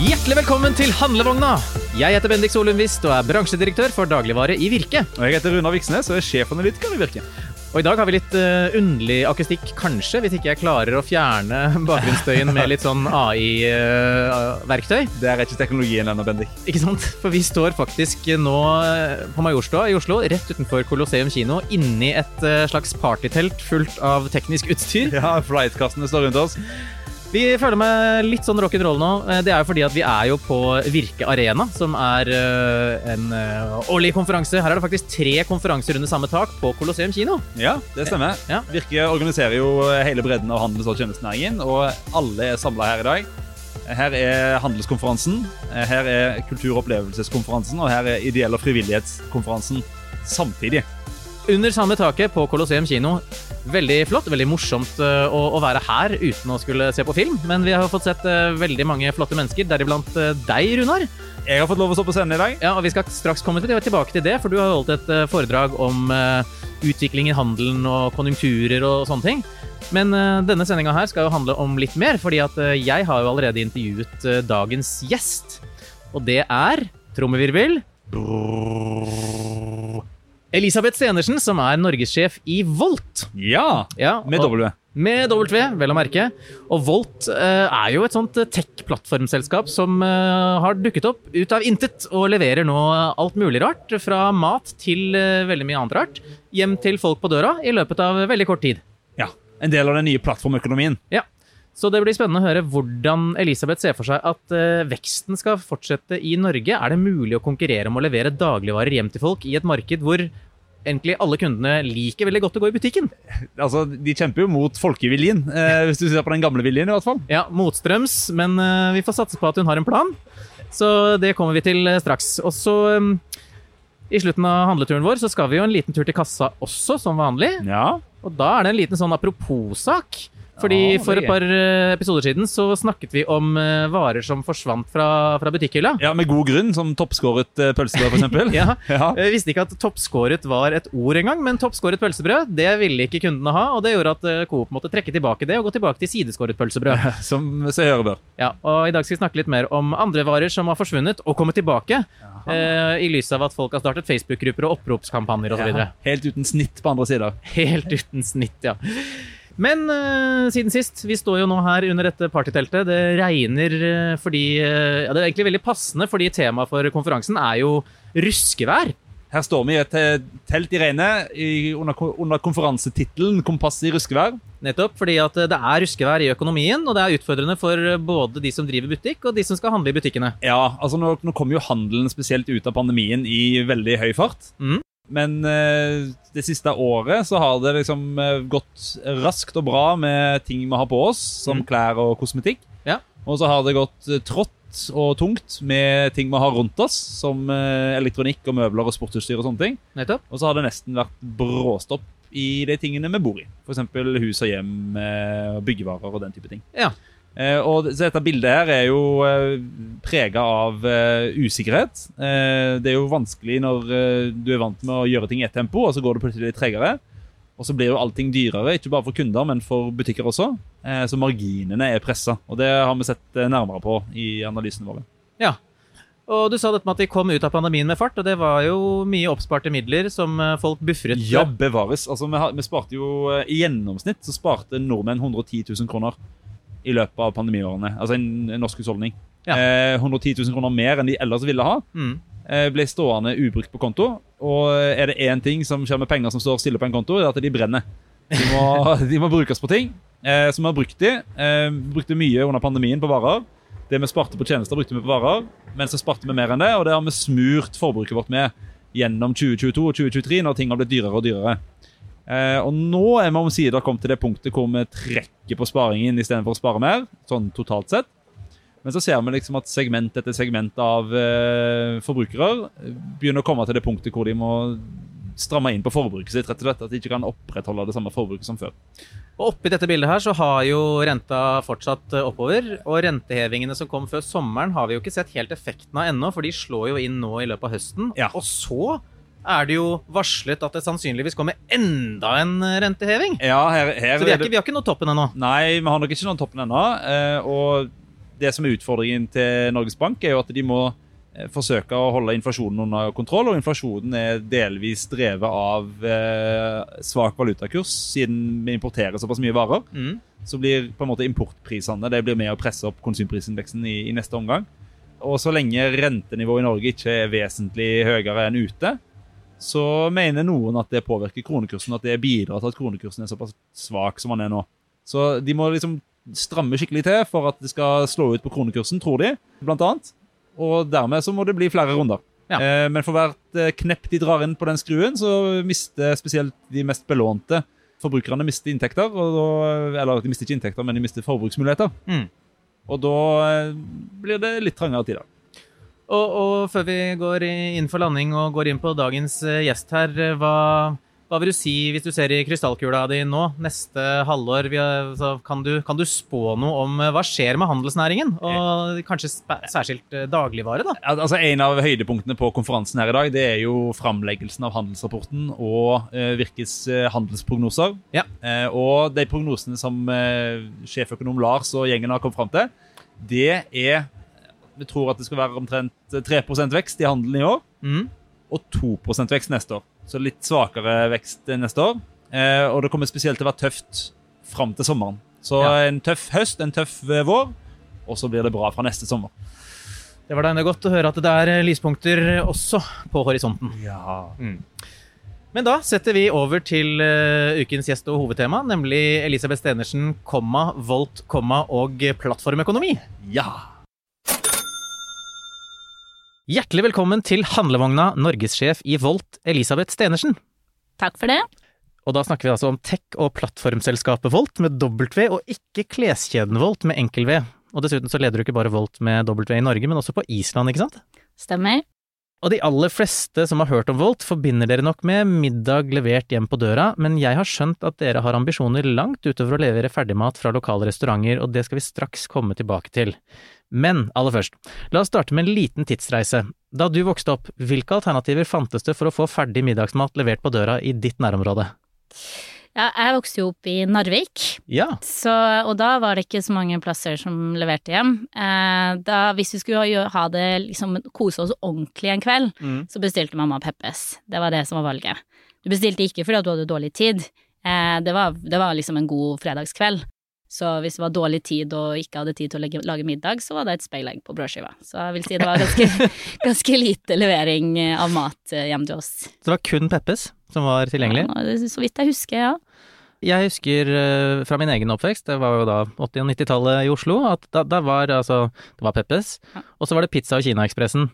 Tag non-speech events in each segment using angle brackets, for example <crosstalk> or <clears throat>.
Hjertelig velkommen til Handlevogna! Jeg heter Bendik Solundvist og er bransjedirektør for dagligvare i Virke. Og Jeg heter Runar Viksnes og er sjefanalytiker i Virke. Og I dag har vi litt uh, underlig akustikk, kanskje, hvis ikke jeg klarer å fjerne <laughs> bakgrunnsstøyen med litt sånn AI-verktøy. Det er ikke teknologien ennå, Bendik. Ikke sant? For vi står faktisk nå eh, på Majorstua i Oslo, rett utenfor Colosseum kino, inni et uh, slags partytelt fullt av teknisk utstyr. Ja, Flightkassene står rundt oss. Vi føler meg litt sånn rock'n'roll nå. Eh, Det er jo fordi at vi er jo på Virke Arena, som er eh, en eh, årlig konferanse. Her er det faktisk tre konferanser under samme tak på Colosseum kino. Ja, det stemmer. Ja. Virke organiserer jo hele bredden av handels- og tjenestenæringen, og alle er samla her i dag. Her er handelskonferansen, her er kultur- og opplevelseskonferansen, og her er ideell- og frivillighetskonferansen samtidig. Under samme taket på Colosseum kino. Veldig flott, veldig morsomt eh, å, å være her uten å skulle se på film. Men vi har fått sett eh, veldig mange flotte mennesker, deriblant eh, deg, Runar. Jeg har fått lov å stå på scenen i dag. Ja, og Vi skal straks komme til, tilbake til det, for du har holdt et foredrag om utvikling i handelen og konjunkturer og sånne ting. Men denne sendinga her skal jo handle om litt mer, fordi at jeg har jo allerede intervjuet dagens gjest. Og det er trommevirvel Elisabeth Stenersen, som er norgessjef i Volt. Ja, Ja, med W. med W, vel å merke. Og Volt eh, er jo et sånt eh, tech-plattformselskap som eh, har dukket opp ut av intet og leverer nå alt mulig rart, fra mat til eh, veldig mye annet rart, hjem til folk på døra i løpet av veldig kort tid. Ja, En del av den nye plattformøkonomien. Ja. Så det blir spennende å høre hvordan Elisabeth ser for seg at eh, veksten skal fortsette i Norge. Er det mulig å konkurrere om å levere dagligvarer hjem til folk i et marked hvor egentlig alle kundene liker veldig godt å gå i butikken? <laughs> Altså, De kjemper jo mot folkeviljen, eh, hvis du ser på den gamle viljen. i hvert fall. Ja, motstrøms, men eh, vi får satse på at hun har en plan. Så det kommer vi til straks. Og så um, i slutten av handleturen vår så skal vi jo en liten tur til kassa også, som vanlig. Ja, Og da er det en liten sånn apropos-sak. Fordi Ja, for et par eh, episoder siden så snakket vi om eh, varer som forsvant fra, fra butikkhylla. ja Med god grunn, som toppskåret uh, pølsebrød, f.eks. <laughs> Ja. <laughs> ja. Jeg visste ikke at toppskåret var et ord engang, men toppskåret pølsebrød det ville ikke kundene ha, og det gjorde at eh, Coop måtte trekke tilbake det og gå tilbake til sideskåret pølsebrød. <laughs> Som seg høre bør. Ja, og I dag skal vi snakke litt mer om andre varer som har forsvunnet og kommet tilbake. Eh, I lys av at folk har startet Facebook-grupper og oppropskampanjer osv. Ja, Helt uten snitt på andre sider. Helt uten snitt, ja. Men uh, siden sist, vi står jo nå her under dette partyteltet. Det regner uh, fordi uh, Ja, det er egentlig veldig passende, fordi temaet for konferansen er jo ruskevær. Her står vi i et telt i regnet i, under, under konferansetittelen 'Kompass i ruskevær'. Nettopp fordi at det er ruskevær i økonomien, og det er utfordrende for både de som driver butikk, og de som skal handle i butikkene. Ja, altså nå, nå kommer jo handelen spesielt ut av pandemien i veldig høy fart. Mhm. Men eh, det siste året så har det liksom eh, gått raskt og bra med ting vi har på oss, som mm. klær og kosmetikk. Ja. Og så har det gått eh, trått og tungt med ting vi har rundt oss, som elektronikk og møbler og sportsutstyr og sånne ting. Nettopp. Og så har det nesten vært bråstopp i de tingene vi bor i. F.eks. hus og hjem, byggevarer og den type ting. Ja. Eh, og så dette bildet her er jo eh, prega av eh, usikkerhet. Eh, det er jo vanskelig når eh, du er vant med å gjøre ting i ett tempo, og så går det plutselig litt tregere. Og så blir jo allting dyrere, ikke bare for kunder, men for butikker også. Eh, så marginene er pressa, og det har vi sett eh, nærmere på i analysene våre. Ja. Og du sa dette med at de kom ut av pandemien med fart, og det var jo mye oppsparte midler som folk buffret. Ja, bevares. Altså, vi, har, vi sparte jo I gjennomsnitt så sparte nordmenn 110 000 kroner i løpet av pandemiårene. Altså en, en norsk husholdning. Ja. Eh, 110 000 kroner mer enn de ellers ville ha. Mm. Eh, ble stående ubrukt på konto. Og er det én ting som skjer med penger som står stille på en konto, er at de brenner. De må, <laughs> de må brukes på ting. Eh, så vi har brukt de. Eh, brukte mye under pandemien på varer. Det vi sparte på tjenester, brukte vi på varer. Men så sparte vi mer enn det, og det har vi smurt forbruket vårt med gjennom 2022 og 2023, når ting har blitt dyrere og dyrere. Eh, og nå er vi omsider kommet til det punktet hvor vi trekker på sparingen istedenfor å spare mer, sånn totalt sett. Men så ser vi liksom at segment etter segment av eh, forbrukere begynner å komme til det punktet hvor de må stramme inn på forbruket sitt. rett og slett, At de ikke kan opprettholde det samme forbruket som før. Og oppi dette bildet her så har jo renta fortsatt eh, oppover. Og rentehevingene som kom før sommeren, har vi jo ikke sett helt effekten av ennå, for de slår jo inn nå i løpet av høsten. Ja. Og så er det jo varslet at det sannsynligvis kommer enda en renteheving. Ja, her, her Så vi, ikke, vi har ikke nådd toppen ennå. Nei, vi har nok ikke nådd toppen ennå. eh, Og det som er utfordringen til Norges Bank, er jo at de må eh, forsøke å holde inflasjonen under kontroll. Og inflasjonen er delvis drevet av eh, svak valutakurs, siden vi importerer såpass mye varer. Mm. Så blir på en måte importprisene det blir med å presse opp konsumprisindeksen i, i neste omgang. Og så lenge rentenivået i Norge ikke er vesentlig høyere enn ute, så mener noen at det påvirker kronekursen, at det bidrar til at kronekursen er såpass svak som den er nå. Så de må liksom stramme skikkelig til for at det skal slå ut på kronekursen, tror de, blant annet. Og dermed så må det bli flere runder. Ja. Eh, men for hvert eh, knepp de drar inn på den skruen, så mister spesielt de mest belånte forbrukerne mister inntekter. Og da, eller de mister ikke inntekter, men de mister forbruksmuligheter. Mm. Og da eh, blir det litt trangere tider. Og, og før vi går inn for landing og går inn på dagens eh, gjest her, eh, hva, hva vil du si hvis du ser i krystallkula di nå, neste halvår? Kan, du, kan du spå noe om eh, hva skjer med handelsnæringen? Og kanskje særskilt dagligvare, da? Altså En av høydepunktene på konferansen her i dag det er jo framleggelsen av handelsrapporten og Virkes handelsprognoser. Ja. Og de prognosene som sjeføkonom Lars og gjengen har kommet fram til, det er Vi tror at det skal være omtrent 3% vekst i handelen i år. Mm. og 2 vekst neste år. Så litt svakere vekst neste år. Eh, og det kommer spesielt til å være tøft fram til sommeren. Så Ja. en tøff høst, en tøff eh, vår, og så blir det bra fra neste sommer. Det var da enda godt å høre at det er eh, lyspunkter også på horisonten. Ja. Men da setter vi over til eh, ukens gjest og hovedtema, nemlig Elisabeth Stenersen, komma, Volt, komma og plattformøkonomi. ja. Hjertelig velkommen til handlevogna, norgessjef i Volt, Elisabeth Stenersen. Takk for det. Og da snakker vi altså om tech- og plattformselskapet Volt med W, og ikke kleskjeden Volt med enkel V. Og dessuten så leder du ikke bare Volt med W i Norge, men også på Island, ikke sant? Stemmer. Og de aller fleste som har hørt om Volt, forbinder dere nok med middag levert hjem på døra, men jeg har skjønt at dere har ambisjoner langt utover å levere ferdigmat fra lokale restauranter, og det skal vi straks komme tilbake til. Men aller først, la oss starte med en liten tidsreise. Da du vokste opp, hvilke alternativer fantes det for å få ferdig middagsmat levert på døra i ditt nærområde? Ja, jeg vokste jo opp i Narvik, Ja. så, og da var det ikke så mange plasser som leverte hjem. Eh, da, hvis vi skulle ha, det liksom kose oss ordentlig en kveld, Mm. så bestilte mamma Peppes. Det var det som var valget. Du bestilte ikke fordi du hadde dårlig tid. Eh, det, var, det var liksom en god fredagskveld. Så hvis det var dårlig tid og ikke hadde tid til å lage, lage middag, så var det et speilegg på brødskiva. Så jeg vil si det var ganske, <laughs> ganske lite levering av mat eh, hjem til oss. Så det var kun Peppes som var tilgjengelig? Ja, så vidt jeg husker, ja. Jeg husker eh, fra min egen oppvekst, det var jo da 80- og 90-tallet i Oslo, at da, da var altså Det var Peppes, Ja. og så var det Pizza og Kinaekspressen.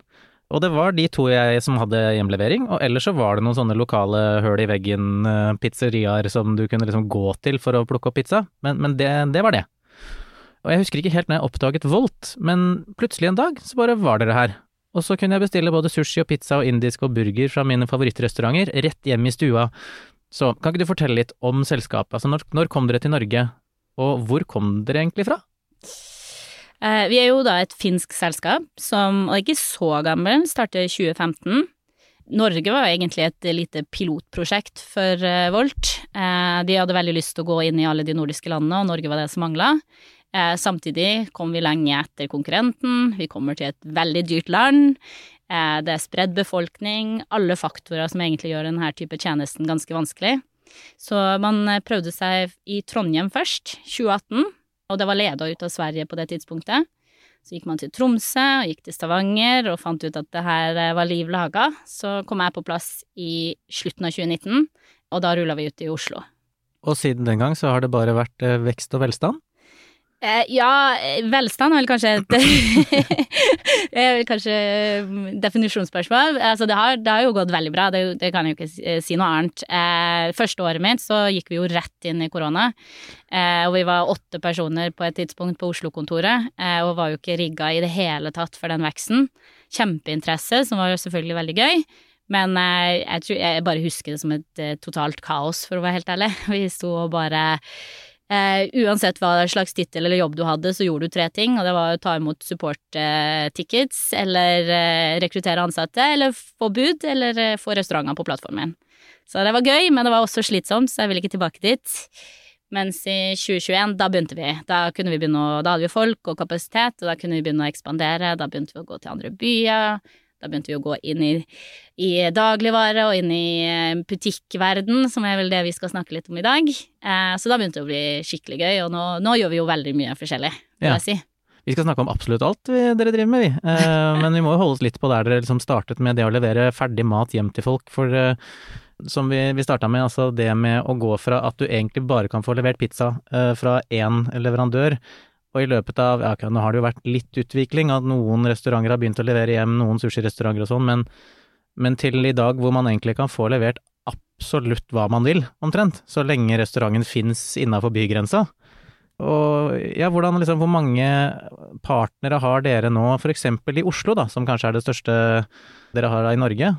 Og det var de to jeg som hadde hjemlevering, og ellers så var det noen sånne lokale høl i veggen-pizzeriaer som du kunne liksom gå til for å plukke opp pizza, men, men det, det var det. Og jeg husker ikke helt når jeg oppdaget Volt, men plutselig en dag så bare var dere her. Og så kunne jeg bestille både sushi og pizza og indisk og burger fra mine favorittrestauranter rett hjem i stua. Så kan ikke du fortelle litt om selskapet? Altså, når, når kom dere til Norge, og hvor kom dere egentlig fra? Eh, vi er jo da et finsk selskap som og ikke så gammel, startet i 2015. Norge var egentlig et lite pilotprosjekt for eh, Volt. Eh, de hadde veldig lyst til å gå inn i alle de nordiske landene, og Norge var det som mangla. Eh, samtidig kom vi lenge etter konkurrenten, vi kommer til et veldig dyrt land. Eh, det er spredd befolkning, alle faktorer som egentlig gjør denne type tjenesten ganske vanskelig. Så man eh, prøvde seg i Trondheim først, 2018, og det var leda ut av Sverige på det tidspunktet. Så gikk man til Tromsø og gikk til Stavanger og fant ut at det her var liv laga. Så kom jeg på plass i slutten av 2019, og da rulla vi ut i Oslo. Og siden den gang så har det bare vært vekst og velstand? Eh, ja, eh, velstand er vel kanskje et <laughs> kanskje mm, definisjonsspørsmål. Altså, det har, det har jo gått veldig bra, det, det kan jeg jo ikke si, eh, noe annet. Eh, første året mitt så gikk vi jo rett inn i korona, eh, og vi var åtte personer på et tidspunkt på Oslo-kontoret, eh, og var jo ikke rigga i det hele tatt for den veksten. Kjempeinteresse, som var jo selvfølgelig veldig gøy. Men jeg, tror, jeg bare husker det som et totalt kaos, for å være helt ærlig. <laughs> Vi sto og bare Eh, uansett hva slags tittel eller jobb du hadde, så gjorde du tre ting, og det var å ta imot support-tickets, eller eh, rekruttere ansatte, eller få bud, eller eh, få restauranter på plattformen. Så det var gøy, men det var også slitsomt, så jeg vil ikke tilbake dit. Mens i 2021, da begynte vi. Da kunne vi begynne å, da hadde vi folk og kapasitet, og da kunne vi begynne å ekspandere. Da begynte vi å gå til andre byer. Da begynte vi å gå inn i, i dagligvare og inn i eh, butikkverden, som er vel det vi skal snakke litt om i dag. Eh, så da begynte det å bli skikkelig gøy, og nå, nå gjør vi jo veldig mye forskjellig, vil Ja. jeg si. Vi skal snakke om absolutt alt vi, dere driver med, vi. Eh, men vi må jo holde oss litt på der dere liksom startet med det å levere ferdig mat hjem til folk. For eh, som vi, vi starta med, altså det med å gå fra at du egentlig bare kan få levert pizza eh, fra én leverandør, og i løpet av Ja, nå har det jo vært litt utvikling, at noen restauranter har begynt å levere hjem, noen sushirestauranter og sånn, men, men til i dag hvor man egentlig kan få levert absolutt hva man vil, omtrent, så lenge restauranten fins innafor bygrensa. Og ja, hvordan liksom, hvor mange partnere har dere nå, eksempel i Oslo, da, som kanskje er det største dere har i Norge?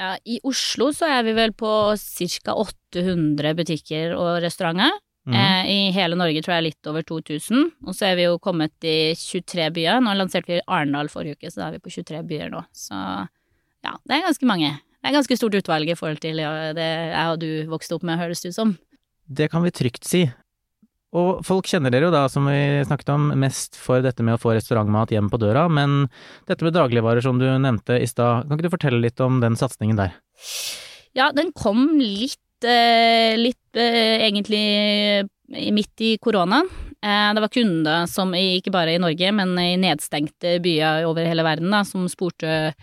Ja, I Oslo så er vi vel på ca. 800 butikker og restauranter. Mhm. Eh, I hele Norge tror jeg litt over 2000. Og så er vi jo kommet i 23 byer. Nå lanserte vi Arendal forrige uke, så da er vi på 23 byer nå. Så ja, det er ganske mange. Det er ganske stort utvalg i forhold til ja, det jeg og du vokste opp med, høres det ut som. Det kan vi trygt si. Og folk kjenner dere jo da, som vi snakket om, mest for dette med å få restaurantmat hjem på døra, men dette med dagligvarer som du nevnte i stad, kan ikke du fortelle litt om den satsingen der? Ja, den kom litt, litt eh, egentlig eh, midt i koronaen. Eh, det var kunder som, ikke bare i Norge, men i nedstengte byer over hele verden, da, som spurte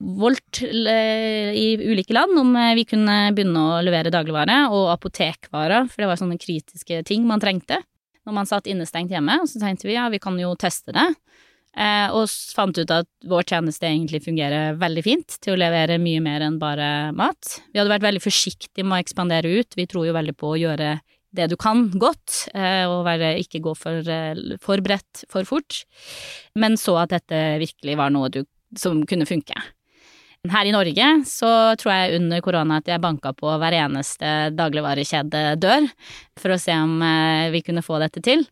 Volt eh, i ulike land om eh, vi kunne begynne å levere dagligvare og apotekvarer, for det var sånne kritiske ting man trengte når man satt innestengt hjemme. Så tenkte vi ja, vi kan jo teste det. Eh, og fant ut at vår tjeneste egentlig fungerer veldig fint til å levere mye mer enn bare mat. Vi hadde vært veldig forsiktige med å ekspandere ut. Vi tror jo veldig på å gjøre det du kan godt, eh, og være, ikke gå for, eh, for bredt for fort. Men så at dette virkelig var noe du, som kunne funke. Her i Norge så tror jeg under korona at jeg banka på hver eneste dagligvarekjede dør for å se om eh, vi kunne få dette til.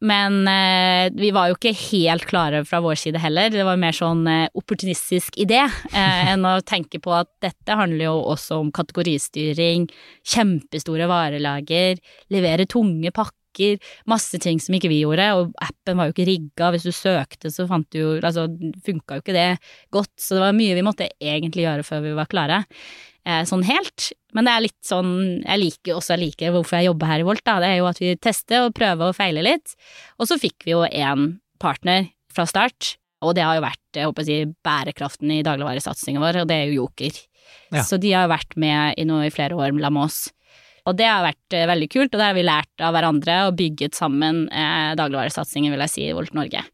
Men eh, vi var jo ikke helt klare fra vår side heller. Det var mer sånn eh, opportunistisk idé eh, enn å tenke på at dette handler jo også om kategoristyring, kjempestore varelager, levere tunge pakker, masse ting som ikke vi gjorde, og appen var jo ikke rigga. Hvis du søkte, så fant du jo Altså, funka jo ikke det godt, så det var mye vi måtte egentlig gjøre før vi var klare. Eh, sånn helt. Men det er litt sånn Jeg liker også jeg liker hvorfor jeg jobber her i Volt, da. Det er jo at vi tester og prøver og feiler litt. Og så fikk vi jo én partner fra start, og det har jo vært jeg håper å si, bærekraften i dagligvaresatsingen vår, og det er jo Joker. Ja. Så de har vært med i, noe, i flere år sammen med oss. Og det har vært eh, veldig kult, og det har vi lært av hverandre og bygget sammen eh, dagligvaresatsingen, vil jeg si, i Volt Norge.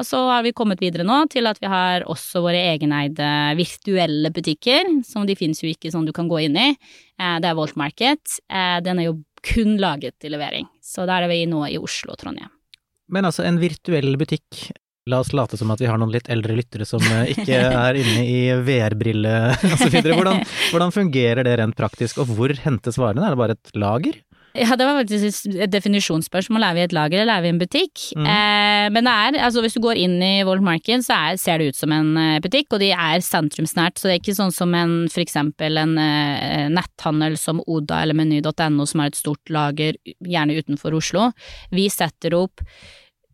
Og så har vi kommet videre nå til at vi har også våre egeneide virtuelle butikker, som de finnes jo ikke sånn du kan gå inn i. Eh, det er Volt Market. Eh, den er jo kun laget til levering. Så der er vi nå i Oslo og Trondheim. Men altså, en virtuell butikk, la oss late som at vi har noen litt eldre lyttere som eh, ikke er inne i VR-brille osv. Hvordan, hvordan fungerer det rent praktisk, og hvor hentes varene? Er det bare et lager? Ja, det var faktisk et definisjonsspørsmål. Er vi et lager, eller er vi en butikk? Mm. Eh, men det er, altså hvis du går inn i World Market, så er, ser det ut som en eh, butikk, og de er sentrumsnært, så det er ikke sånn som en, for eksempel en netthandel som Oda eller Meny.no, som har et stort lager, gjerne utenfor Oslo. Vi setter opp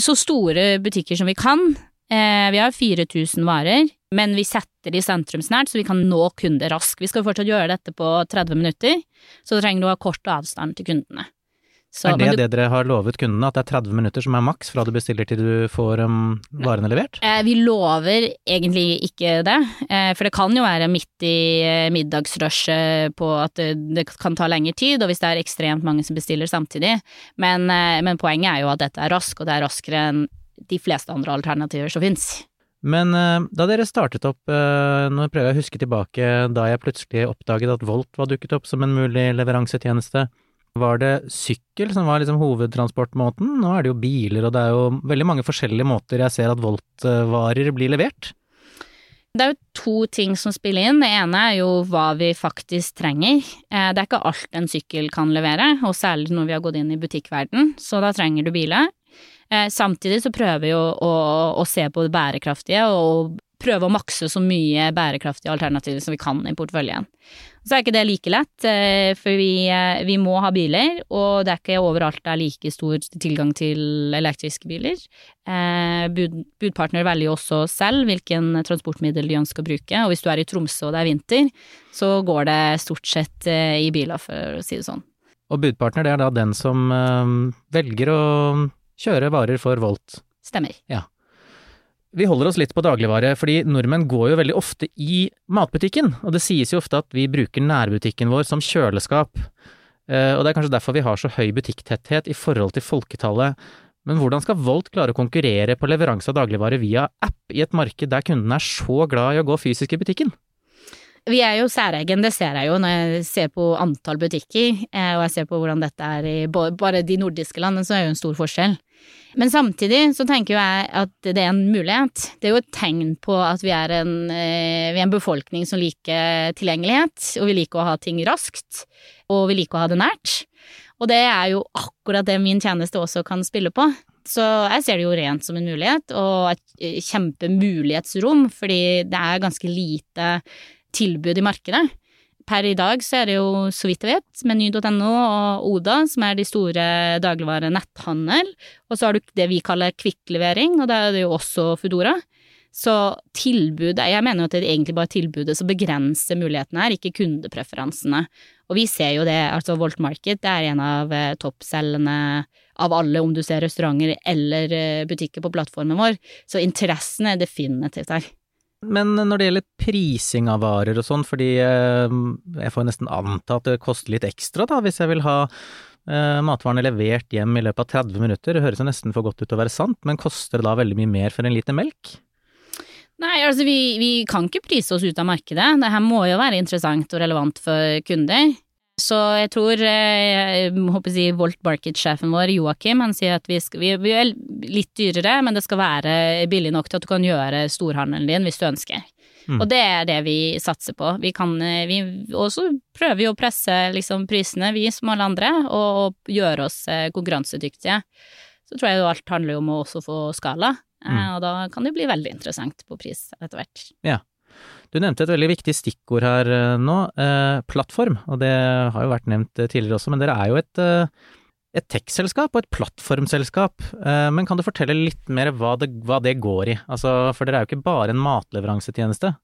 så store butikker som vi kan. Eh, vi har 4000 varer, men vi setter de sentrumsnært, så vi kan nå kunder raskt. Vi skal fortsatt gjøre dette på 30 minutter, så trenger du å ha kort avstand til kundene. Så, er det du- det dere har lovet kundene, at det er 30 minutter som er maks fra du bestiller til du får um, varene levert? Eh, vi lover egentlig ikke det, eh, for det kan jo være midt i eh, middagsrushet på at det, det kan ta lengre tid, og hvis det er ekstremt mange som bestiller samtidig. Men, eh, men poenget er jo at dette er raskt, og det er raskere enn de fleste andre alternativer som fins. Men eh, da dere startet opp, eh, nå prøver jeg å huske tilbake da jeg plutselig oppdaget at Volt var dukket opp som en mulig leveransetjeneste, var det sykkel som var liksom hovedtransportmåten? Nå er det jo biler, og det er jo veldig mange forskjellige måter jeg ser at Volt-varer blir levert. Det er jo to ting som spiller inn. Det ene er jo hva vi faktisk trenger. Eh, Det er ikke alt en sykkel kan levere, og særlig når vi har gått inn i butikkverden, så da trenger du biler. Eh, Samtidig så prøver vi jo å, å se på det bærekraftige og prøve å makse så mye bærekraftige alternativer som vi kan i porteføljen. Så er ikke det like lett, eh, for vi, eh, vi, må ha biler, og det er ikke overalt det er like stor tilgang til elektriske biler. Eh, bud, budpartner velger jo også selv hvilken transportmiddel de ønsker å bruke, og hvis du er i Tromsø og det er vinter, så går det stort sett i biler, for å si det sånn. Og budpartner det er da den som velger å kjøre varer for Volt? Stemmer. Ja. Vi holder oss litt på dagligvare, fordi nordmenn går jo veldig ofte i matbutikken, og det sies jo ofte at vi bruker nærbutikken vår som kjøleskap. Eh, og det er kanskje derfor vi har så høy butikktetthet i forhold til folketallet. Men hvordan skal Volt klare å konkurrere på leveranse av dagligvare via app i et marked der kundene er så glad i å gå fysisk i butikken? Vi er jo særegen, det ser jeg jo når jeg ser på antall butikker, eh, og jeg ser på hvordan dette er i bare de nordiske landene, så er det jo en stor forskjell. Men samtidig så tenker jeg at det er en mulighet. Det er jo et tegn på at vi er en, eh, vi er en befolkning som liker tilgjengelighet, og vi liker å ha ting raskt, og vi liker å ha det nært. Og det er jo akkurat det min tjeneste også kan spille på. Så jeg ser det jo rent som en mulighet, og et kjempemulighetsrom, fordi det er ganske lite tilbud i markedet. Per i dag så er det jo, så vidt jeg vet, meny.no og Oda som er de store dagligvare netthandel, og så har du det vi kaller kvikklevering, og da er det jo også Foodora. Så tilbudet, jeg mener jo at det er egentlig bare tilbudet som begrenser mulighetene her, ikke kundepreferansene. Og vi ser jo det, altså Volt Market det er en av eh, toppselgende av alle, om du ser restauranter eller eh, butikker på plattformen vår, så interessen er definitivt her. Men når det gjelder prising av varer og sånn, fordi eh, jeg får nesten anta at det koster litt ekstra da, hvis jeg vil ha eh, matvarene levert hjem i løpet av 30 minutter. Det høres jo nesten for godt ut til å være sant, men koster det da veldig mye mer for en liter melk? Nei, altså vi, vi kan ikke prise oss ut av markedet. Det her må jo være interessant og relevant for kunder. Så jeg tror eh, jeg håper å si Volt Market-sjefen vår, Joakim, han sier at vi, skal, vi, vi, er litt dyrere, men det skal være billig nok til at du kan gjøre storhandelen din hvis du ønsker. Mm. Og det er det vi satser på. Vi kan eh, vi, Og så prøver vi å presse liksom, prisene, vi som alle andre, og, og gjøre oss eh, konkurransedyktige. Så tror jeg jo alt handler om å også få skala, mm. og da kan det bli veldig interessant på pris etter hvert. Ja. Du nevnte et veldig viktig stikkord her eh, nå, eh, plattform, og det har jo vært nevnt eh, tidligere også, men dere er jo et, eh, et tech-selskap og et plattformselskap. Eh, men kan du fortelle litt mer hva det, hva det går i? Altså, for dere er jo ikke bare en matleveransetjeneste?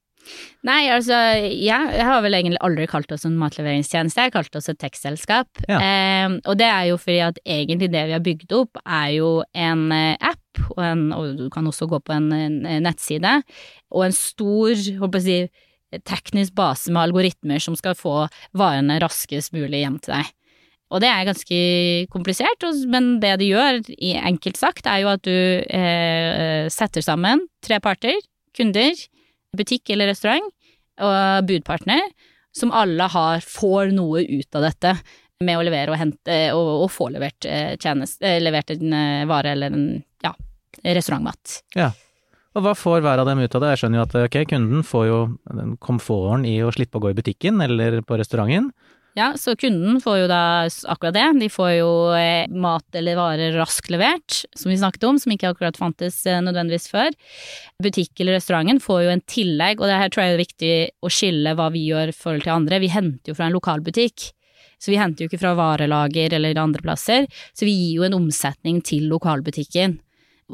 Nei, altså, ja, jeg har vel egentlig aldri kalt oss en matleveringstjeneste, jeg har kalt oss et tekstselskap. Ja. Eh, og det er jo fordi at egentlig det vi har bygd opp, er jo en app, og, en, og du kan også gå på en, en nettside, og en stor, holdt jeg å si, teknisk base med algoritmer som skal få varene raskest mulig hjem til deg. Og det er ganske komplisert, men det de gjør, enkelt sagt, er jo at du eh, setter sammen tre parter, kunder, butikk eller restaurant og budpartner, som alle har, får noe ut av dette med å levere og hente og, og få levert, eh, tjeneste, eh, levert en eh, vare eller en ja, restaurantmat. Ja. Og hva får hver av dem ut av det? Jeg skjønner jo at ok, kunden får jo komforten i å slippe å gå i butikken eller på restauranten. Ja, så kunden får jo da akkurat det. De får jo eh, mat eller varer raskt levert, som vi snakket om, som ikke akkurat fantes eh, nødvendigvis før. Butikk eller restauranten får jo en tillegg, og det her tror jeg er viktig å skille hva vi gjør i forhold til andre. Vi henter jo fra en lokalbutikk. Så vi henter jo ikke fra varelager eller andre plasser, så vi gir jo en omsetning til lokalbutikken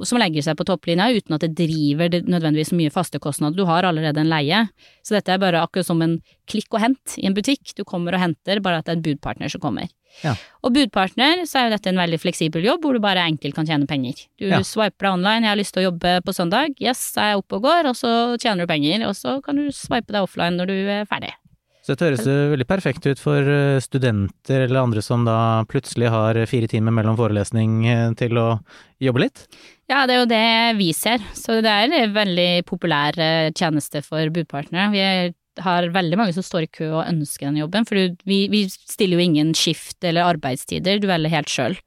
som legger seg på topplinja uten at det driver nødvendigvis mye faste kostnader. Du har allerede en leie. Så dette er bare akkurat som en klikk og hent i en butikk. Du kommer og henter, bare at det er en budpartner som kommer. Ja. Og budpartner, så er jo dette en veldig fleksibel jobb hvor du bare enkelt kan tjene penger. Du ja. swiper deg online, jeg har lyst til å jobbe på søndag, yes, er jeg oppe og går, og så tjener du penger, og så kan du swipe deg offline når du er ferdig. Dette høres veldig perfekt ut for eh, studenter eller andre som da plutselig har fire timer mellom forelesning eh, til å jobbe litt? Ja, det er jo det vi ser. Så det er en veldig populær eh, tjeneste for budpartnere. Vi har veldig mange som står i kø og ønsker den jobben, for vi, vi stiller jo ingen skift eller arbeidstider, du velger helt sjøl.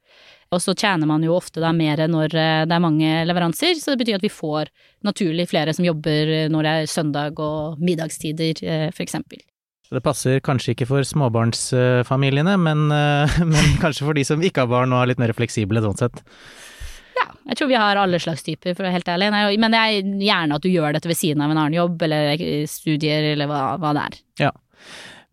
Og så tjener man jo ofte da mer når det er mange leveranser, så det betyr at vi får naturlig flere som jobber når det er søndag og middagstider, for eksempel. Så det passer kanskje ikke for småbarnsfamiliene, men, eh, <laughs> men kanskje for de som ikke har barn og er litt mer fleksible sånn sett. Ja, jeg tror vi har alle slags typer, for å være helt ærlig. Nei, men det er gjerne at du gjør dette ved siden av en annen jobb, eller studier, eller hva, hva det er. Ja.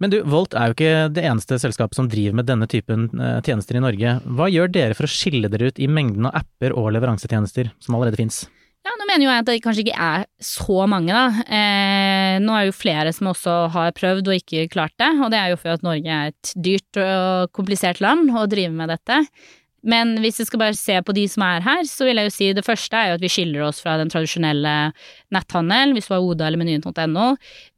Men du, Volt er jo ikke det eneste selskapet som driver med denne typen eh, tjenester i Norge. Hva gjør dere for å skille dere ut i mengden av apper og leveransetjenester som allerede fins? Ja, nå mener jo jeg at det kanskje ikke er så mange, da. Eh, nå er det jo flere som også har prøvd og ikke klart det, og det er jo for at Norge er et dyrt og komplisert land å drive med dette. Men hvis jeg skal bare se på de som er her, så vil jeg jo si det første er jo at vi skiller oss fra den tradisjonelle netthandel, hvis du har Oda eller menyen.no,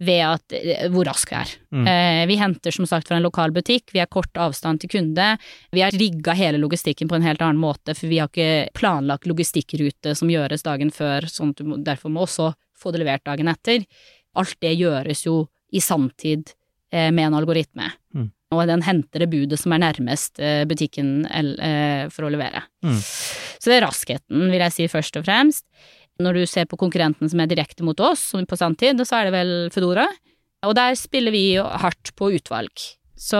ved at, eh, hvor rask vi er. Mm. Eh, vi henter som sagt fra en lokal butikk, vi har kort avstand til kunde, vi har rigga hele logistikken på en helt annen måte, for vi har ikke planlagt logistikkrute som gjøres dagen før, sånn at du derfor må også få det levert dagen etter. Alt det gjøres jo i sanntid eh, med en algoritme. Mm og den henter det budet som er nærmest eh, butikken eh, for å levere. Mm. Så det er raskheten, vil jeg si først og fremst. Når du ser på konkurrenten som er direkte mot oss, som på sanntid, så er det vel Foodora. Og der spiller vi hardt på utvalg. Så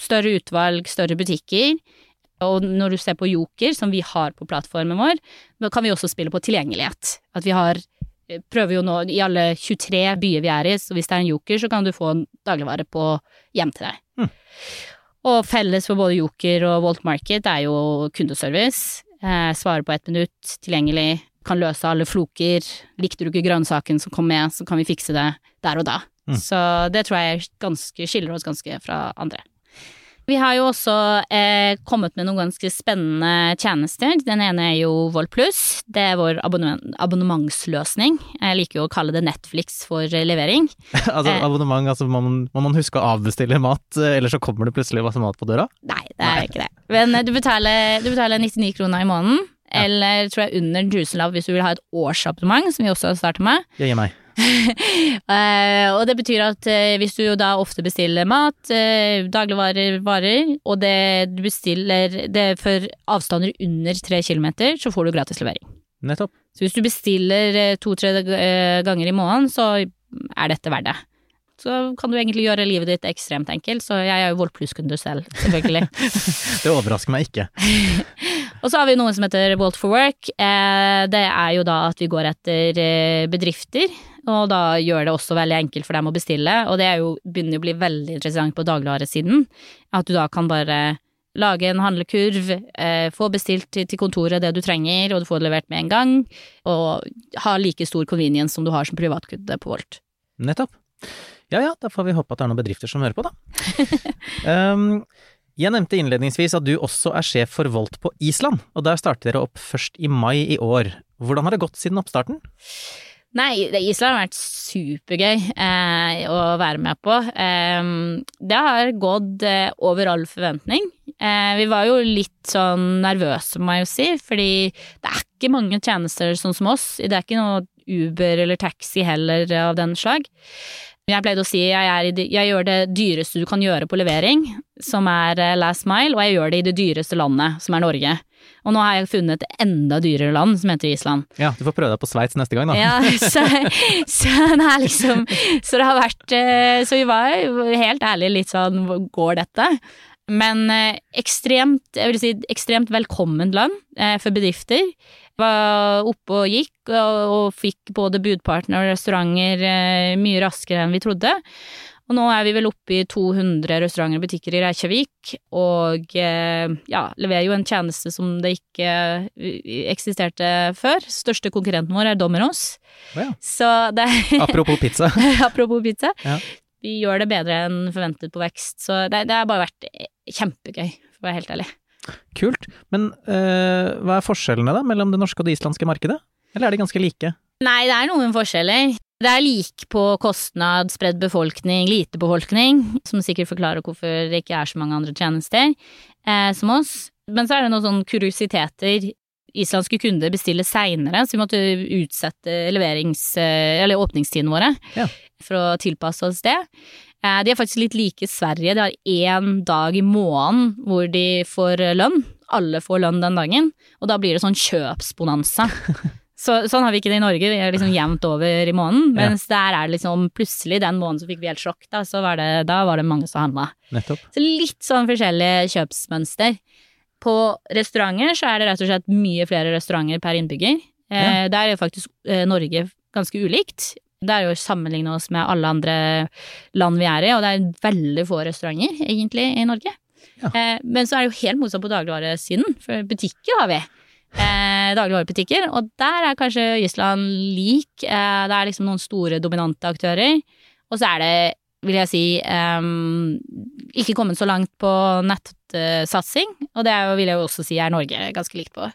større utvalg, større butikker. Og når du ser på Joker, som vi har på plattformen vår, da kan vi også spille på tilgjengelighet. At vi har prøver jo nå i alle 23 byer vi er i, så hvis det er en joker, så kan du få en dagligvare på hjem til deg. Mm. Og felles for både Joker og Walt Market er jo kundeservice. Eh, svare på ett minutt, tilgjengelig, kan løse alle floker. Likte du ikke grønnsaken som kom med, så kan vi fikse det der og da. Mm. Så det tror jeg ganske, skiller oss ganske fra andre. Vi har jo også eh, kommet med noen ganske spennende tjenester. Den ene er jo Volplus. Det er vår abonnement, abonnementsløsning. Jeg liker jo å kalle det Netflix for levering. <laughs> altså eh, abonnement, altså må man, må man, huske å avbestille mat, eh, eller så kommer det plutselig masse mat på døra? Nei, det er Nei. ikke det. Men eh, du betaler, du betaler 99 kroner i måneden. Ja. Eller tror jeg under 1000 lav hvis du vil ha et årsabonnement, som vi også har startet med. Det gir meg. Uh, og det betyr at uh, hvis du da ofte bestiller mat, uh, dagligvarer, varer, og det du bestiller det for avstander under tre kilometer, så får du gratis levering. Nettopp. Så hvis du bestiller to-tre ganger i måneden, så er dette verdt det. Så kan du egentlig gjøre livet ditt ekstremt enkelt, så jeg er jo Volt Pluss-kunde selv, selvfølgelig. <laughs> det overrasker meg ikke. <laughs> Og så har vi noe som heter Walt for Work. Det er jo da at vi går etter bedrifter og da gjør det også veldig enkelt for dem å bestille, og det jo, begynner å bli veldig interessant på dagligvaresiden. At du da kan bare lage en handlekurv, eh, få bestilt til, til, kontoret det du trenger, og du får det levert med en gang, og ha like stor convenience som du har som privatkunde på Volt. Nettopp. Ja ja, da får vi håpe at det er noen bedrifter som hører på, da. um, <laughs> jeg nevnte innledningsvis at du også er sjef for Volt på Island, og der starter dere opp først i mai i år. Hvordan har det gått siden oppstarten? Nei, Island har vært supergøy eh, å være med på. Eh, det har gått eh, over all forventning. Eh, vi var jo litt sånn nervøse, må jeg jo si, fordi det er ikke mange tjenester sånn som oss. Det er ikke noe Uber eller taxi heller av den slag. Jeg pleide å si jeg, i, jeg gjør det dyreste du kan gjøre på levering, som er eh, last mile, og jeg gjør det i det dyreste landet, som er Norge. Og nå har jeg funnet et enda dyrere land som heter Island. Ja, du får prøve deg på Sveits neste gang, da. Ja, <laughs> så, så, det liksom Så det har vært eh, Så vi var helt ærlig litt sånn Går dette? Men eh, ekstremt, jeg vil si ekstremt velkommen land eh, for bedrifter. Var oppe og gikk, og, fikk både budpartner og restauranter mye raskere enn vi trodde. Og nå er vi vel oppe i 200 restauranter og butikker i Reykjavik, og eh, ja, leverer jo en tjeneste som det ikke eh, eksisterte før. Største konkurrenten vår er Domino's. Oh ja. Så det <laughs> Apropos pizza. Apropos pizza. Ja. Vi gjør det bedre enn forventet på vekst, så det, det har bare vært kjempegøy, for å være helt ærlig. Kult. Men øh, hva er forskjellene da, mellom det norske og det islandske markedet? Eller er de ganske like? Nei, det er noen forskjeller. Det er lik på kostnad, spredd befolkning, lite befolkning, som sikkert forklarer hvorfor det ikke er så mange andre tjenester eh, som oss. Men så er det noen sånne kuriositeter. Islandske kunder bestiller seinere, så vi måtte utsette leverings- eh, eller åpningstidene våre ja. for å tilpasse oss det. Eh, de er faktisk litt like Sverige. De har én dag i måneden hvor de får lønn. Alle får lønn den dagen, og da blir det sånn kjøpsbonanza. <laughs> Så, sånn har vi ikke det i Norge, vi er liksom jevnt over i måneden. Mens ja. der er det liksom plutselig den måneden så fikk vi helt sjokk, da, så var det, da var det mange som handla. Så litt sånn forskjellige kjøpsmønster. På restauranter så er det rett og slett mye flere restauranter per innbygger. Eh, Der er jo faktisk eh, Norge ganske ulikt. Det er jo å sammenligne oss med alle andre land vi er i, og det er veldig få restauranter egentlig i Norge. Ja. Eh, men så er det jo helt motsatt på dagligvaresiden, for butikker har vi. Eh, dagligvarebutikker, og der er kanskje Island lik. Eh, det er liksom noen store, dominante aktører. Og så er det, vil jeg si, eh, ikke kommet så langt på nettsatsing. Og det jo, vil jeg jo også si er Norge ganske likt på.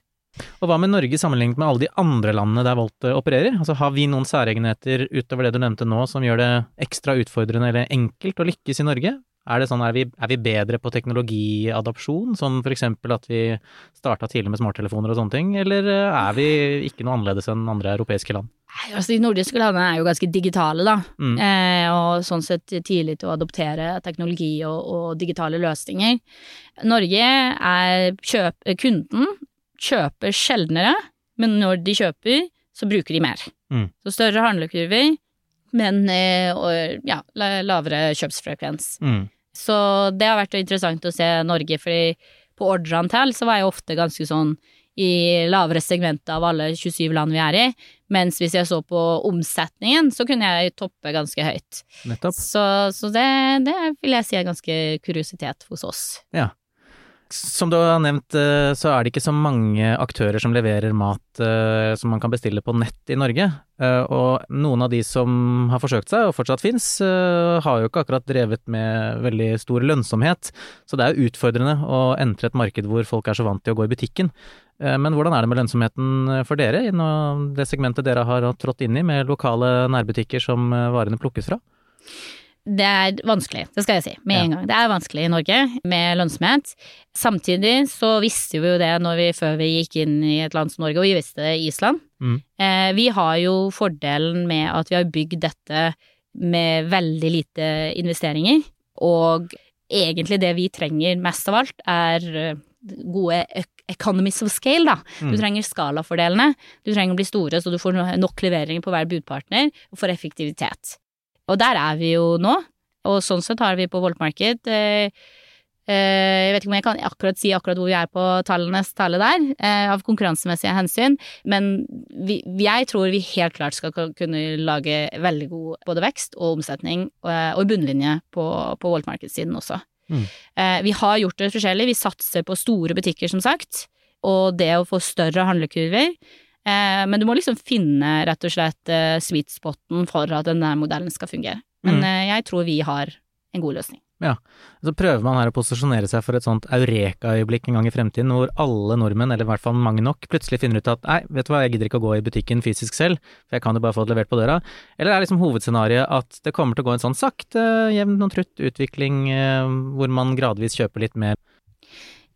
Og hva med Norge sammenlignet med alle de andre landene der Volt eh, opererer? Altså Har vi noen særegenheter utover det du nevnte nå som gjør det ekstra utfordrende eller enkelt å lykkes i Norge? Er det sånn, er vi, er vi bedre på teknologiadopsjon, sånn for eksempel at vi starta tidlig med smarttelefoner og sånne ting, eller eh, er vi ikke noe annerledes enn andre europeiske land? Altså, de nordiske landene er jo ganske digitale, da. Mm. Eh, og sånn sett tidlig til å adoptere teknologi og, og digitale løsninger. Norge er kjøp, Kunden kjøper sjeldnere, men når de kjøper, så bruker de mer. Mm. Så større handlekurver, men eh, og, ja, lavere kjøpsfrekvens. Mm. Så det har vært interessant å se Norge, fordi på ordreantall så var jeg ofte ganske sånn i lavere segment av alle 27 land vi er i, mens hvis jeg så på omsetningen, så kunne jeg toppe ganske høyt. Nettopp. Så, så det, det vil jeg si er ganske kuriositet hos oss. Som du har nevnt, eh, så er det ikke så mange aktører som leverer mat eh, som man kan bestille på nett i Norge. Eh, Og noen av de som har forsøkt seg, og fortsatt fins, har jo ikke akkurat drevet med veldig stor lønnsomhet. Så det er jo utfordrende å entre et marked hvor folk er så vant til å gå i butikken. Men hvordan er det med lønnsomheten for dere i det segmentet dere har trådt inn i, med lokale nærbutikker som varene plukkes fra? Det er vanskelig, det skal jeg si med Ja. en gang. Det er vanskelig i Norge med lønnsomhet. Samtidig så visste vi jo det når vi, før vi gikk inn i et land som Norge, og vi visste det i Island. Mm. Eh, vi har jo fordelen med at vi har bygd dette med veldig lite investeringer, og egentlig det vi trenger mest av alt er eh, gode economies of scale, da. Du Mm. trenger skalafordelene. Du trenger å bli store så du får nok leveringer på hver budpartner, og får effektivitet. Og der er vi jo nå, og sånn sett har vi på Volt Market eh, eh, Jeg vet ikke om jeg kan akkurat si akkurat hvor vi er på tallenes tale der, eh, av konkurransemessige hensyn, men vi, jeg tror vi helt klart skal kunne lage veldig god både vekst og omsetning, eh, og bunnlinje på, på Volt Market-siden også. Mm. Vi har gjort det forskjellig, vi satser på store butikker, som sagt, og det å få større handlekurver. Eh, men du må liksom finne rett og slett eh, sweet spoten for at denne modellen skal fungere. Men Mm. eh, jeg tror vi har en god løsning. Ja, Så prøver man her å posisjonere seg for et sånt eureka-øyeblikk en gang i fremtiden, hvor alle nordmenn, eller i hvert fall mange nok, plutselig finner ut at nei, vet du hva, jeg gidder ikke å gå i butikken fysisk selv, for jeg kan jo bare få det levert på døra. Eller er liksom hovedscenarioet at det kommer til å gå en sånn sakte, jevn og trutt utvikling, eh, hvor man gradvis kjøper litt mer?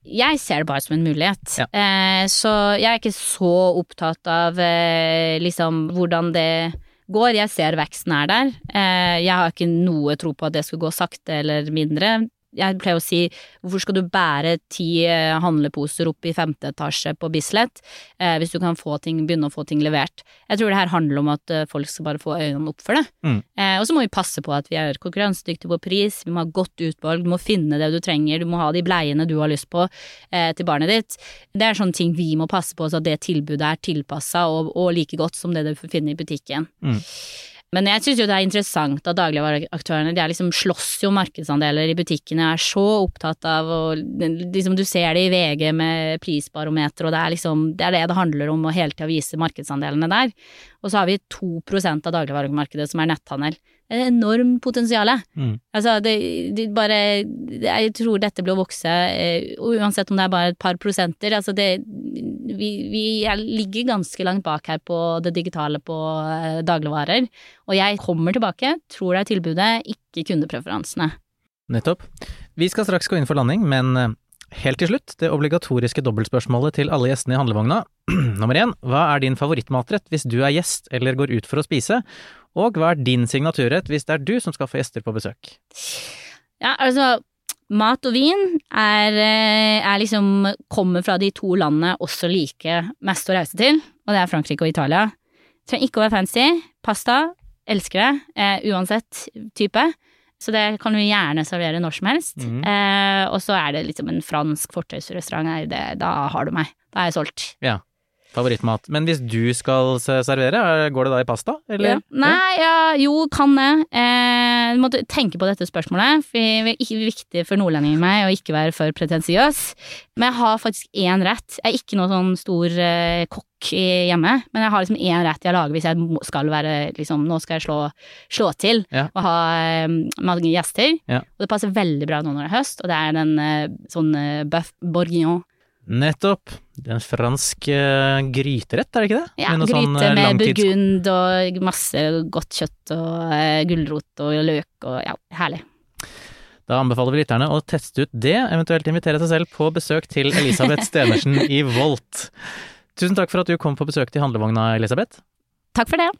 Jeg ser det bare som en mulighet. Ja. Eh, så jeg er ikke så opptatt av eh, liksom hvordan det går. Jeg ser veksten er der. Eh, jeg har ikke noe tro på at det skulle gå sakte eller mindre. Jeg pleier å si hvorfor skal du bære ti eh, handleposer opp i femte etasje på Bislett eh, hvis du kan få ting, begynne å få ting levert. Jeg tror det her handler om at eh, folk skal bare få øynene opp for det. Mm. Eh, og så må vi passe på at vi er konkurransedyktige på pris, vi må ha godt utvalg, du må finne det du trenger, du må ha de bleiene du har lyst på eh, til barnet ditt. Det er sånne ting vi må passe på, så at det tilbudet er tilpassa og, og like godt som det du finner i butikken. Mm. Men jeg syns jo det er interessant at dagligvareaktørene de liksom slåss jo markedsandeler i butikkene, er så opptatt av å liksom Du ser det i VG med prisbarometer, og det er liksom det er det det handler om å hele tida vise markedsandelene der. Og så har vi 2% av dagligvaremarkedet som er netthandel. Et enormt potensial. Mm. Altså, det, det bare Jeg tror dette blir å vokse, eh, uansett om det er bare et par prosenter. Altså, det Vi, vi er, ligger ganske langt bak her på det digitale på eh, dagligvarer. Og jeg kommer tilbake, tror det er tilbudet, ikke kundepreferansene. Nettopp. Vi skal straks gå inn for landing, men eh, helt til slutt, det obligatoriske dobbeltspørsmålet til alle gjestene i handlevogna. <clears throat> Nummer én, hva er din favorittmatrett hvis du er gjest eller går ut for å spise? Og hva er din signaturrett hvis det er du som skal få gjester på besøk? Ja, altså Mat og vin er, eh, er liksom kommer fra de to landene også like mest å reise til, og det er Frankrike og Italia. Trenger ikke å være fancy. Pasta, elsker det, eh, uansett type. Så det kan du gjerne servere når som helst. Mm. Eh, og så er det liksom en fransk fortausrestaurant da har du meg. Da er jeg solgt. Favorittmat. Men hvis du skal servere, er- går det da i pasta? Eller? Ja. Nei, ja, jo, kan det. Eh, du måtte tenke på dette spørsmålet, for det er ikke viktig for nordlendingen i meg å ikke være for pretensiøs. Men jeg har faktisk én rett. Jeg er ikke noen sånn stor eh, kokk hjemme, men jeg har liksom én rett jeg lager hvis jeg skal være liksom Nå skal jeg slå, slå til Ja. og ha eh, mange gjester. Ja. Og det passer veldig bra nå når det er høst, og det er den eh, sånn eh, bœuf bourguignon. Nettopp. Det er en fransk eh, gryterett, er det ikke det? Ja, gryte sånn, gryte eh, med burgund og masse godt kjøtt og uh, gulrot og løk og ja, herlig. Da anbefaler vi lytterne å teste ut det, eventuelt invitere seg selv på besøk til Elisabeth Stenersen i Volt. Tusen takk for at du kom på besøk til handlevogna, Elisabeth. Takk for det.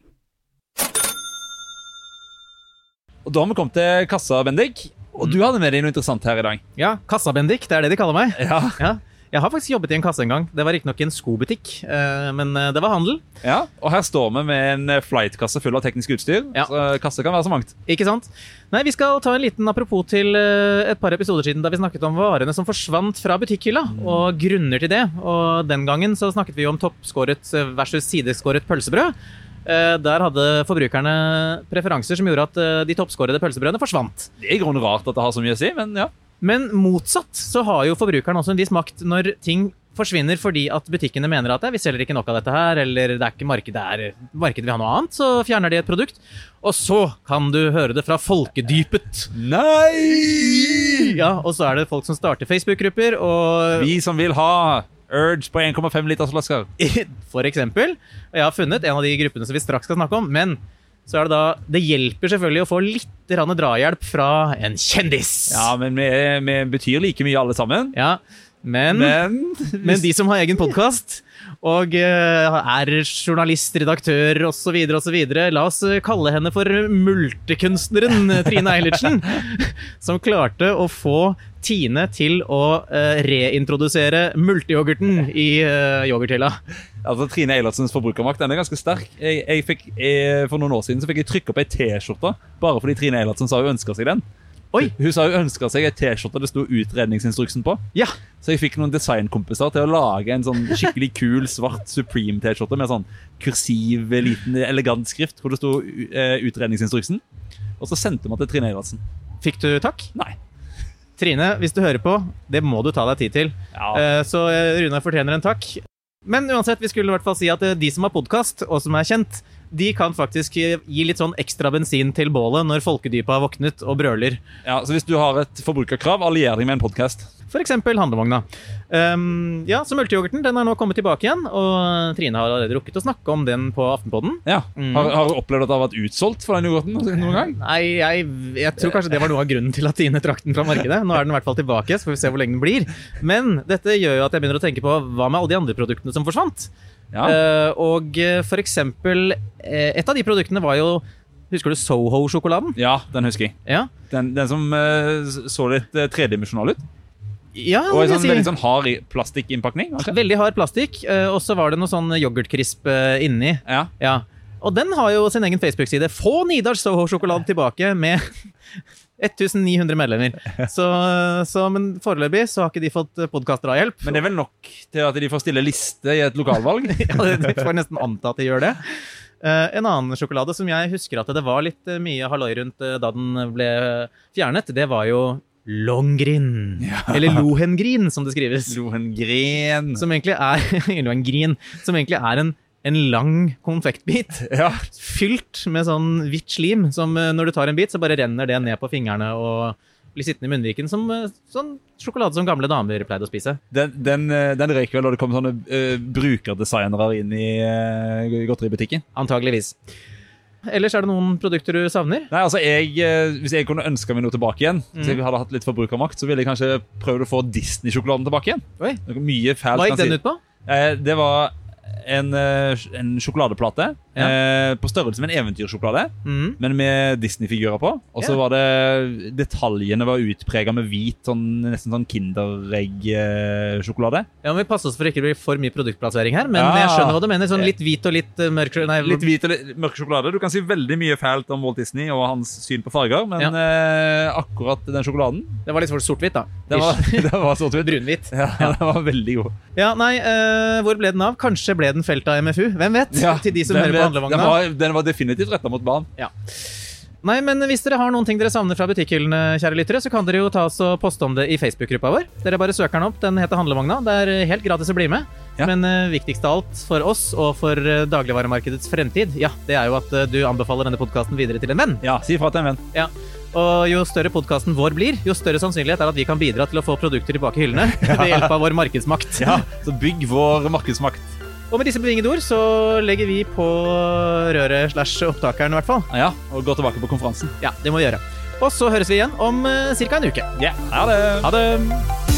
Og Da har vi kommet til kassa, Bendik. Og du hadde med deg noe interessant her i dag. Ja, kassa-Bendik, det er det de kaller meg. Ja, Ja. Jeg har faktisk jobbet i en kasse en gang. Det var riktignok en skobutikk, eh, men eh, det var handel. ja. Og her står vi med en eh, flightkasse full av teknisk utstyr. Ja. Så kasse kan være så mangt. Ikke sant? Nei, vi skal ta en liten apropos til et par episoder siden da vi snakket om varene som forsvant fra butikkhylla, og grunner til det. Og den gangen så snakket vi om toppskåret versus sideskåret pølsebrød. Der hadde forbrukerne preferanser som gjorde at de toppskårede pølsebrødene forsvant. Det er i grunnen rart at det har så mye å si, men ja. Men motsatt så har jo forbrukeren også en viss makt når ting forsvinner fordi at butikkene mener at «Nei, vi selger ikke nok av dette her, eller det er ikke markedet, det er, markedet vil ha noe annet, så fjerner de et produkt. Og så kan du høre det fra folkedypet. Nei! Ja, og så er det folk som starter Facebook-grupper, og Vi som vil ha Urge på 1,5 liters flasker. <laughs> for eksempel, jeg har funnet en av de gruppene som vi straks skal snakke om, men så er det da Det hjelper selvfølgelig å få litt drahjelp fra en kjendis. Ja, men vi, vi betyr like mye alle sammen. Ja, men, men, Men, de som har egen podkast og eh, er journalist, redaktør osv., osv. La oss kalle henne for multekunstneren Trine Eilertsen, <laughs> som klarte å få Tine til å eh, reintrodusere multeyoghurten i uh, yoghurthylla. altså, Trine Eilertsens forbrukermakt den er ganske sterk. Jeg, jeg fikk, jeg, for noen år siden så fikk jeg trykke opp ei T-skjorte bare fordi Trine Eilertsen sa hun ønska seg den. Oi! Hun sa hun ønska seg ei T-skjorte det sto utredningsinstruksen på. Ja, Så jeg fikk noen designkompiser til å lage en sånn skikkelig kul svart Supreme-T-skjorte med sånn kursiv, liten, elegant skrift hvor det sto utredningsinstruksen. Og så sendte man til Trine Eilertsen. fikk du takk? Nei. Trine, hvis du hører på, det må du ta deg tid til. Ja. Eh, Så Runa Rune fortjener en takk. Men uansett, vi skulle i hvert fall si at eh, de som har podkast, og som er kjent, de kan faktisk eh, gi litt sånn ekstra bensin til bålet når folkedypet har våknet og brøler. ja, Så hvis du har et forbrukerkrav, allier deg med en podkast. Eksempel handlevogna. Um, ja, så multeyoghurten den har nå kommet tilbake igjen, og Trine har allerede rukket å snakke om den på Aftenpodden. Ja. Mm. Har, har du opplevd at det har vært utsolgt for den yoghurten noen gang? Nei, jeg, jeg tror kanskje det var noe av grunnen til at Tine trakk den fra markedet. Nå er den i hvert fall tilbake, så får vi se hvor lenge den blir. Men dette gjør jo at jeg begynner å tenke på hva med alle de andre produktene som forsvant? Ja. Uh, og eh, for eksempel eh, Et av de produktene var jo Husker du Soho-sjokoladen? ja, den husker jeg. Ja. Den, den som uh, så litt uh, tredimensjonal ut. Ja Og en sånn, si. veldig sånn hard plastikkinnpakning. kanskje? Veldig hard plastikk, eh, og så var det noe sånn yoghurtkrisp eh, inni. Ja. Ja. Og den har jo sin egen Facebook-side. Få Nidars Soho-sjokolade tilbake med <laughs> 1900 medlemmer. Så, så, men foreløpig så har ikke de fått podkast-drahjelp. Men det er vel nok til at de får stille liste i et lokalvalg? <laughs> ja, det- Vi får nesten anta at de gjør det. Uh, en annen sjokolade som jeg husker at det var litt eh, mye halloi rundt uh, da den ble fjernet, det var jo Longrin. Eller Lohengrin, som det skrives. Lohengrin. Som egentlig er <laughs> Lohengrin, som egentlig er en, en lang konfektbit. <laughs> Ja. Fylt med sånn hvitt slim, som eh, når du tar en bit, så bare renner det ned på fingrene og blir sittende i munnviken som eh, sånn sjokolade som gamle damer pleide å spise. Den, den, eh, den røyker vel da det kom sånne uh, brukerdesignere inn i uh, godteributikken. Antageligvis. Ellers er det noen produkter du savner? Nei, altså jeg, eh, Hvis jeg kunne ønske meg noe tilbake igjen, hvis jeg hadde hatt litt forbrukermakt, så ville jeg kanskje prøvd å få Disney-sjokoladen tilbake igjen. Oi, Noe Mye fælt Hva gikk den ut på? Eh, det var en, eh, en sjokoladeplate Eh, på størrelse med en eventyrsjokolade, Mm. men med Disney-figurer på. Og så yeah. var det Detaljene var utprega med hvit, sånn, nesten sånn Kinderegg-sjokolade. Ja, men Vi passer oss for ikke å bli for mye produktplassering her, men Ja. jeg skjønner hva du mener. Sånn litt hvit og litt eh, mørk Nei, Litt hvit og litt mørk sjokolade. Du kan si veldig mye fælt om Walt Disney og hans syn på farger, men Ja. eh, akkurat den sjokoladen, det var litt for sort-hvitt, da. Det var, <laughs> det var sort-hvitt. Brunhvitt. Ja, <laughs> den var veldig god. Ja, nei, eh, hvor ble den av? Kanskje ble den felt av MFU? Hvem vet? Til de som hører på handlevogna. Den var, den var definitivt retta mot barn. Nei, men hvis dere har noen ting dere savner fra butikkhyllene, kjære lyttere, så kan dere jo ta oss og poste om det i Facebook-gruppa vår. Dere bare søker den opp. Den heter Handlevogna. Det er helt gratis å bli med. Ja. Men uh, viktigst av alt for oss og for uh, dagligvaremarkedets fremtid, ja, det er jo at uh, du anbefaler denne podkasten videre til en venn. Ja, Si ifra til en venn. Ja. Og jo større podkasten vår blir, jo større sannsynlighet er at vi kan bidra til å få produkter tilbake i hyllene <laughs> ved hjelp av vår markedsmakt. Ja, Så bygg vår markedsmakt. Og med disse bevingede ord så legger vi på røret slash opptakeren, i hvert fall. Ja, Og gå tilbake på konferansen. Ja, det må vi gjøre. Og så høres vi igjen om uh, ca. en uke. Ja, ha det. Ha det!